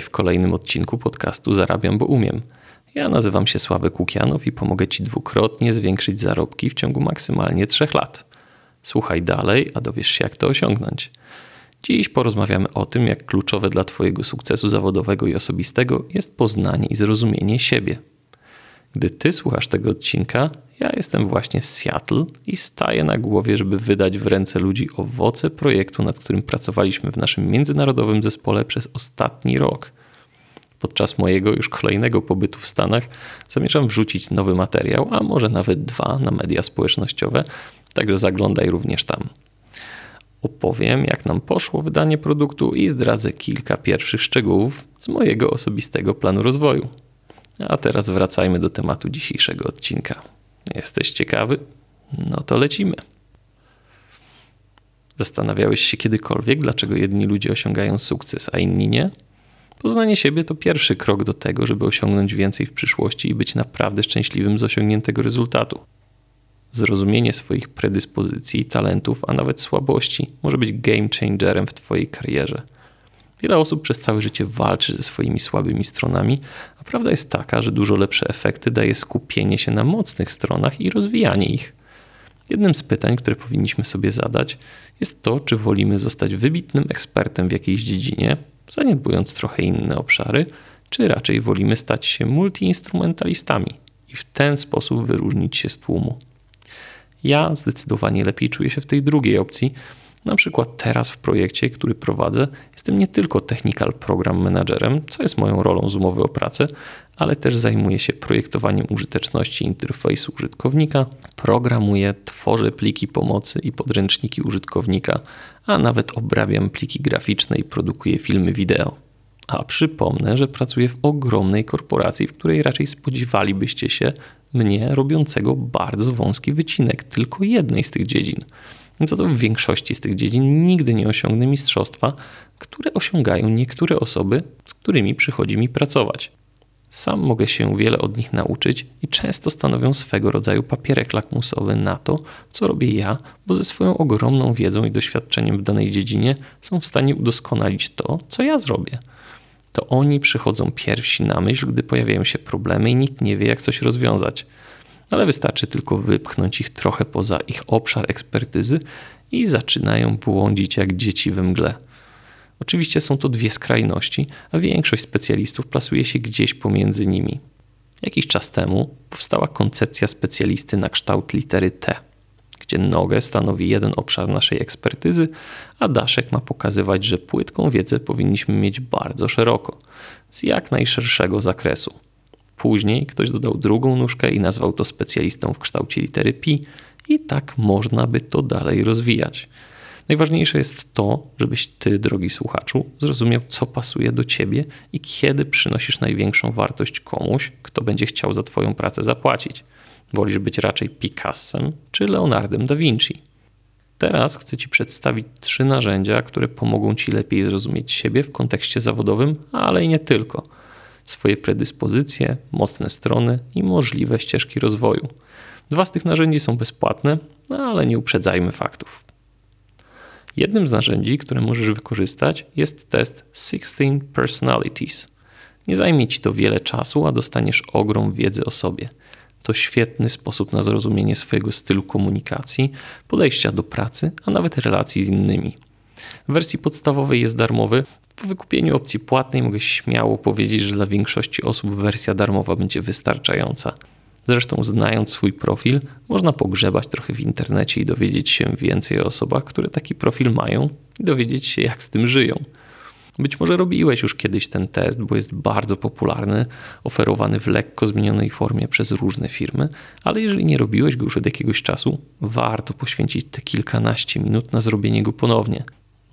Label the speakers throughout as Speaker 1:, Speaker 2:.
Speaker 1: W kolejnym odcinku podcastu Zarabiam, bo umiem. Ja nazywam się Sławek Łukianow i pomogę Ci dwukrotnie zwiększyć zarobki w ciągu maksymalnie trzech lat. Słuchaj dalej, a dowiesz się, jak to osiągnąć. Dziś porozmawiamy o tym, jak kluczowe dla Twojego sukcesu zawodowego i osobistego jest poznanie i zrozumienie siebie. Gdy Ty słuchasz tego odcinka, ja jestem właśnie w Seattle i staję na głowie, żeby wydać w ręce ludzi owoce projektu, nad którym pracowaliśmy w naszym międzynarodowym zespole przez ostatni rok. Podczas mojego już kolejnego pobytu w Stanach zamierzam wrzucić nowy materiał, a może nawet dwa na media społecznościowe, także zaglądaj również tam. Opowiem, jak nam poszło wydanie produktu i zdradzę kilka pierwszych szczegółów z mojego osobistego planu rozwoju. A teraz wracajmy do tematu dzisiejszego odcinka. Jesteś ciekawy? No to lecimy. Zastanawiałeś się kiedykolwiek, dlaczego jedni ludzie osiągają sukces, a inni nie? Poznanie siebie to pierwszy krok do tego, żeby osiągnąć więcej w przyszłości i być naprawdę szczęśliwym z osiągniętego rezultatu. Zrozumienie swoich predyspozycji, talentów, a nawet słabości może być game changerem w Twojej karierze. Wiele osób przez całe życie walczy ze swoimi słabymi stronami, a prawda jest taka, że dużo lepsze efekty daje skupienie się na mocnych stronach i rozwijanie ich. Jednym z pytań, które powinniśmy sobie zadać, jest to, czy wolimy zostać wybitnym ekspertem w jakiejś dziedzinie, zaniedbując trochę inne obszary, czy raczej wolimy stać się multiinstrumentalistami i w ten sposób wyróżnić się z tłumu. Ja zdecydowanie lepiej czuję się w tej drugiej opcji. Na przykład teraz w projekcie, który prowadzę, jestem nie tylko technical program managerem, co jest moją rolą z umowy o pracę, ale też zajmuję się projektowaniem użyteczności interfejsu użytkownika, programuję, tworzę pliki pomocy i podręczniki użytkownika, a nawet obrabiam pliki graficzne i produkuję filmy wideo. A przypomnę, że pracuję w ogromnej korporacji, w której raczej spodziewalibyście się mnie robiącego bardzo wąski wycinek tylko jednej z tych dziedzin. Co to w większości z tych dziedzin nigdy nie osiągnę mistrzostwa, które osiągają niektóre osoby, z którymi przychodzi mi pracować. Sam mogę się wiele od nich nauczyć i często stanowią swego rodzaju papierek lakmusowy na to, co robię ja, bo ze swoją ogromną wiedzą i doświadczeniem w danej dziedzinie są w stanie udoskonalić to, co ja zrobię. To oni przychodzą pierwsi na myśl, gdy pojawiają się problemy i nikt nie wie, jak coś rozwiązać. Ale wystarczy tylko wypchnąć ich trochę poza ich obszar ekspertyzy i zaczynają błądzić jak dzieci we mgle. Oczywiście są to dwie skrajności, a większość specjalistów plasuje się gdzieś pomiędzy nimi. Jakiś czas temu powstała koncepcja specjalisty na kształt litery T, gdzie nogę stanowi jeden obszar naszej ekspertyzy, a daszek ma pokazywać, że płytką wiedzę powinniśmy mieć bardzo szeroko, z jak najszerszego zakresu. Później ktoś dodał drugą nóżkę i nazwał to specjalistą w kształcie litery pi, i tak można by to dalej rozwijać. Najważniejsze jest to, żebyś ty, drogi słuchaczu, zrozumiał, co pasuje do ciebie i kiedy przynosisz największą wartość komuś, kto będzie chciał za twoją pracę zapłacić. Wolisz być raczej Picassem czy Leonardem da Vinci? Teraz chcę Ci przedstawić trzy narzędzia, które pomogą Ci lepiej zrozumieć siebie w kontekście zawodowym, ale i nie tylko. Swoje predyspozycje, mocne strony i możliwe ścieżki rozwoju. Dwa z tych narzędzi są bezpłatne, ale nie uprzedzajmy faktów. Jednym z narzędzi, które możesz wykorzystać, jest test 16 Personalities. Nie zajmie ci to wiele czasu, a dostaniesz ogrom wiedzy o sobie. To świetny sposób na zrozumienie swojego stylu komunikacji, podejścia do pracy, a nawet relacji z innymi. W wersji podstawowej jest darmowy. Po wykupieniu opcji płatnej mogę śmiało powiedzieć, że dla większości osób wersja darmowa będzie wystarczająca. Zresztą, znając swój profil, można pogrzebać trochę w internecie i dowiedzieć się więcej o osobach, które taki profil mają i dowiedzieć się, jak z tym żyją. Być może robiłeś już kiedyś ten test, bo jest bardzo popularny, oferowany w lekko zmienionej formie przez różne firmy, ale jeżeli nie robiłeś go już od jakiegoś czasu, warto poświęcić te kilkanaście minut na zrobienie go ponownie.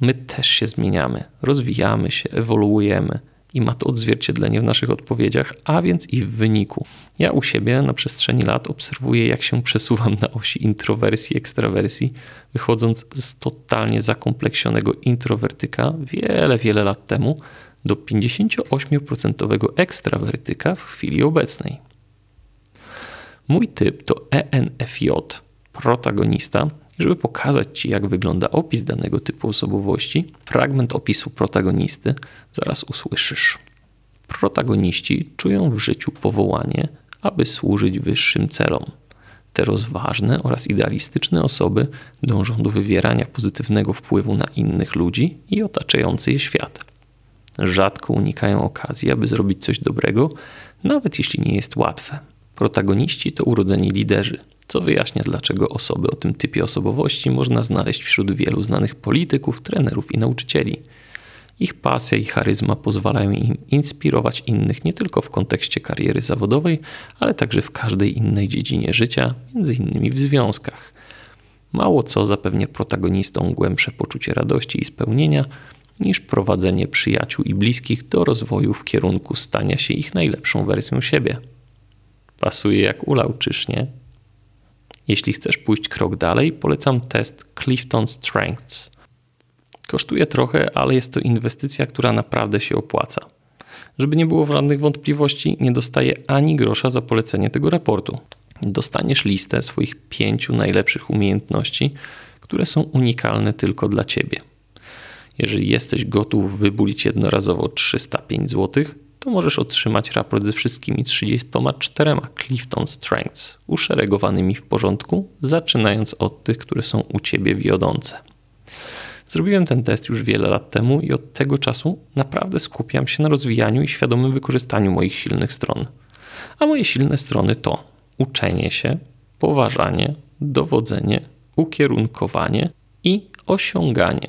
Speaker 1: My też się zmieniamy, rozwijamy się, ewoluujemy i ma to odzwierciedlenie w naszych odpowiedziach, a więc i w wyniku. Ja u siebie na przestrzeni lat obserwuję, jak się przesuwam na osi introwersji, ekstrawersji, wychodząc z totalnie zakompleksionego introwertyka wiele, wiele lat temu do 58% ekstrawertyka w chwili obecnej. Mój typ to ENFJ, protagonista, żeby pokazać Ci, jak wygląda opis danego typu osobowości, fragment opisu protagonisty zaraz usłyszysz. protagoniści czują w życiu powołanie, aby służyć wyższym celom. Te rozważne oraz idealistyczne osoby dążą do wywierania pozytywnego wpływu na innych ludzi i otaczający je świat. Rzadko unikają okazji, aby zrobić coś dobrego, nawet jeśli nie jest łatwe. Protagoniści to urodzeni liderzy, co wyjaśnia, dlaczego osoby o tym typie osobowości można znaleźć wśród wielu znanych polityków, trenerów i nauczycieli. Ich pasja i charyzma pozwalają im inspirować innych nie tylko w kontekście kariery zawodowej, ale także w każdej innej dziedzinie życia, między innymi w związkach. Mało co zapewnia protagonistom głębsze poczucie radości i spełnienia niż prowadzenie przyjaciół i bliskich do rozwoju w kierunku stania się ich najlepszą wersją siebie. Pasuje jak ulał, czyż nie? Jeśli chcesz pójść krok dalej, polecam test Clifton Strengths. Kosztuje trochę, ale jest to inwestycja, która naprawdę się opłaca. Żeby nie było żadnych wątpliwości, nie dostaję ani grosza za polecenie tego raportu. Dostaniesz listę swoich pięciu najlepszych umiejętności, które są unikalne tylko dla ciebie. Jeżeli jesteś gotów wybulić jednorazowo 305 zł, to możesz otrzymać raport ze wszystkimi 34 Clifton Strengths uszeregowanymi w porządku, zaczynając od tych, które są u ciebie wiodące. Zrobiłem ten test już wiele lat temu i od tego czasu naprawdę skupiam się na rozwijaniu i świadomym wykorzystaniu moich silnych stron. A moje silne strony to uczenie się, poważanie, dowodzenie, ukierunkowanie i osiąganie.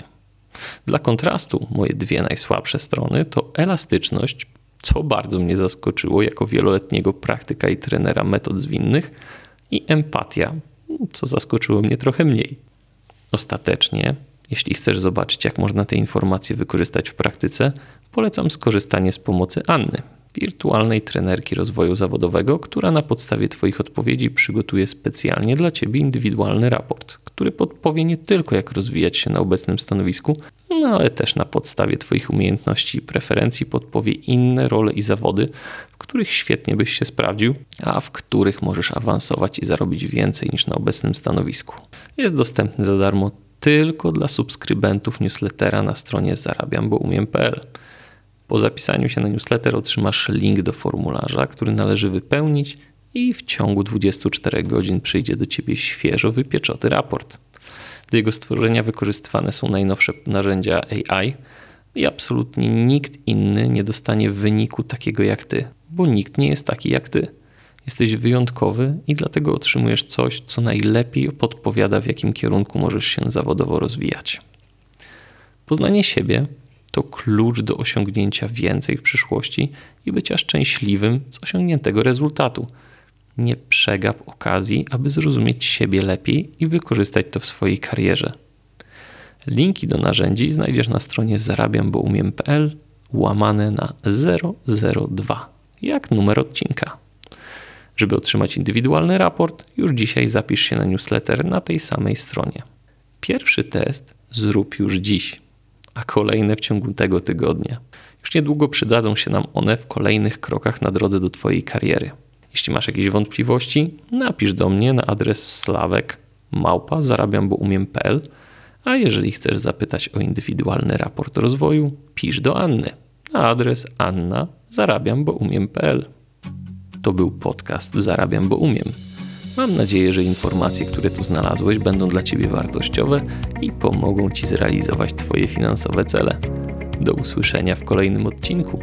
Speaker 1: Dla kontrastu, moje dwie najsłabsze strony to elastyczność, co bardzo mnie zaskoczyło jako wieloletniego praktyka i trenera metod zwinnych, i empatia, co zaskoczyło mnie trochę mniej. Ostatecznie, jeśli chcesz zobaczyć, jak można te informacje wykorzystać w praktyce, polecam skorzystanie z pomocy Anny, wirtualnej trenerki rozwoju zawodowego, która na podstawie Twoich odpowiedzi przygotuje specjalnie dla Ciebie indywidualny raport, który podpowie nie tylko jak rozwijać się na obecnym stanowisku, no ale też na podstawie Twoich umiejętności i preferencji podpowie inne role i zawody, w których świetnie byś się sprawdził, a w których możesz awansować i zarobić więcej niż na obecnym stanowisku. Jest dostępny za darmo tylko dla subskrybentów newslettera na stronie zarabiamboumiem.pl. Po zapisaniu się na newsletter otrzymasz link do formularza, który należy wypełnić i w ciągu 24 godzin przyjdzie do Ciebie świeżo wypieczoty raport. Do jego stworzenia wykorzystywane są najnowsze narzędzia AI i absolutnie nikt inny nie dostanie wyniku takiego jak Ty, bo nikt nie jest taki jak Ty. Jesteś wyjątkowy i dlatego otrzymujesz coś, co najlepiej podpowiada, w jakim kierunku możesz się zawodowo rozwijać. Poznanie siebie to klucz do osiągnięcia więcej w przyszłości i bycia szczęśliwym z osiągniętego rezultatu. Nie przegap okazji, aby zrozumieć siebie lepiej i wykorzystać to w swojej karierze. Linki do narzędzi znajdziesz na stronie zarabiamboumiem.pl łamane na 002, jak numer odcinka. Żeby otrzymać indywidualny raport, już dzisiaj zapisz się na newsletter na tej samej stronie. Pierwszy test zrób już dziś a kolejne w ciągu tego tygodnia. Już niedługo przydadzą się nam one w kolejnych krokach na drodze do Twojej kariery. Jeśli masz jakieś wątpliwości, napisz do mnie na adres slawek małpa zarabiamboumiem.pl, a jeżeli chcesz zapytać o indywidualny raport rozwoju, pisz do Anny na adres anna zarabiamboumiem.pl. To był podcast Zarabiam, bo umiem. Mam nadzieję, że informacje, które tu znalazłeś, będą dla Ciebie wartościowe i pomogą Ci zrealizować Twoje finansowe cele. Do usłyszenia w kolejnym odcinku.